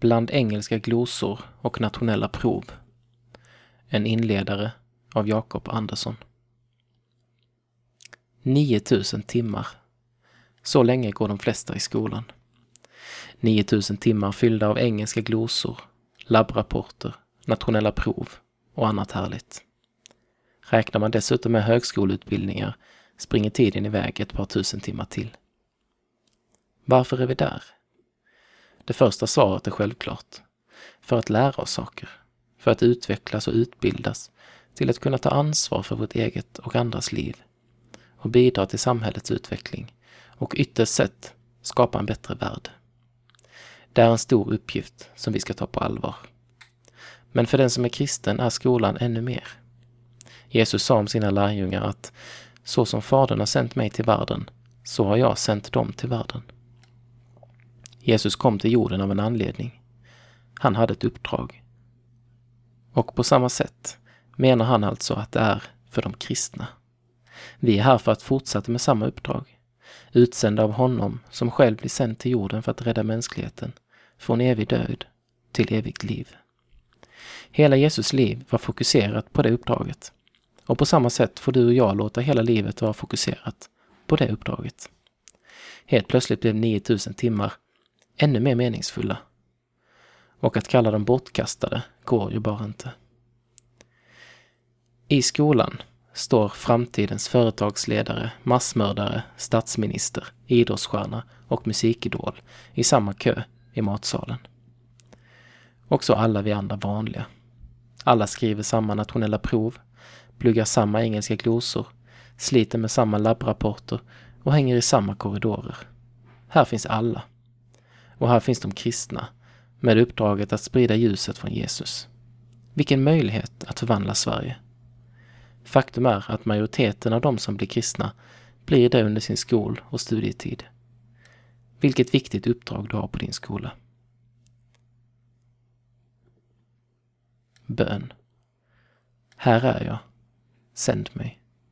Bland engelska glosor och nationella prov. En inledare av Jakob Andersson. 9000 timmar. Så länge går de flesta i skolan. 9000 timmar fyllda av engelska glosor, labbrapporter, nationella prov och annat härligt. Räknar man dessutom med högskoleutbildningar springer tiden iväg ett par tusen timmar till. Varför är vi där? Det första svaret är självklart. För att lära oss saker. För att utvecklas och utbildas till att kunna ta ansvar för vårt eget och andras liv och bidra till samhällets utveckling och ytterst sett skapa en bättre värld. Det är en stor uppgift som vi ska ta på allvar. Men för den som är kristen är skolan ännu mer. Jesus sa om sina lärjungar att så som Fadern har sänt mig till världen, så har jag sänt dem till världen. Jesus kom till jorden av en anledning. Han hade ett uppdrag. Och på samma sätt menar han alltså att det är för de kristna. Vi är här för att fortsätta med samma uppdrag. Utsända av honom som själv blir sänd till jorden för att rädda mänskligheten från evig död till evigt liv. Hela Jesus liv var fokuserat på det uppdraget. Och på samma sätt får du och jag låta hela livet vara fokuserat på det uppdraget. Helt plötsligt blev 9000 timmar ännu mer meningsfulla. Och att kalla dem bortkastade går ju bara inte. I skolan står framtidens företagsledare, massmördare, statsminister, idrottsstjärna och musikidol i samma kö i matsalen. Också alla vi andra vanliga. Alla skriver samma nationella prov, pluggar samma engelska glosor, sliter med samma labbrapporter och hänger i samma korridorer. Här finns alla. Och här finns de kristna, med uppdraget att sprida ljuset från Jesus. Vilken möjlighet att förvandla Sverige. Faktum är att majoriteten av de som blir kristna blir det under sin skol och studietid. Vilket viktigt uppdrag du har på din skola. Bön. Här är jag. Sänd mig.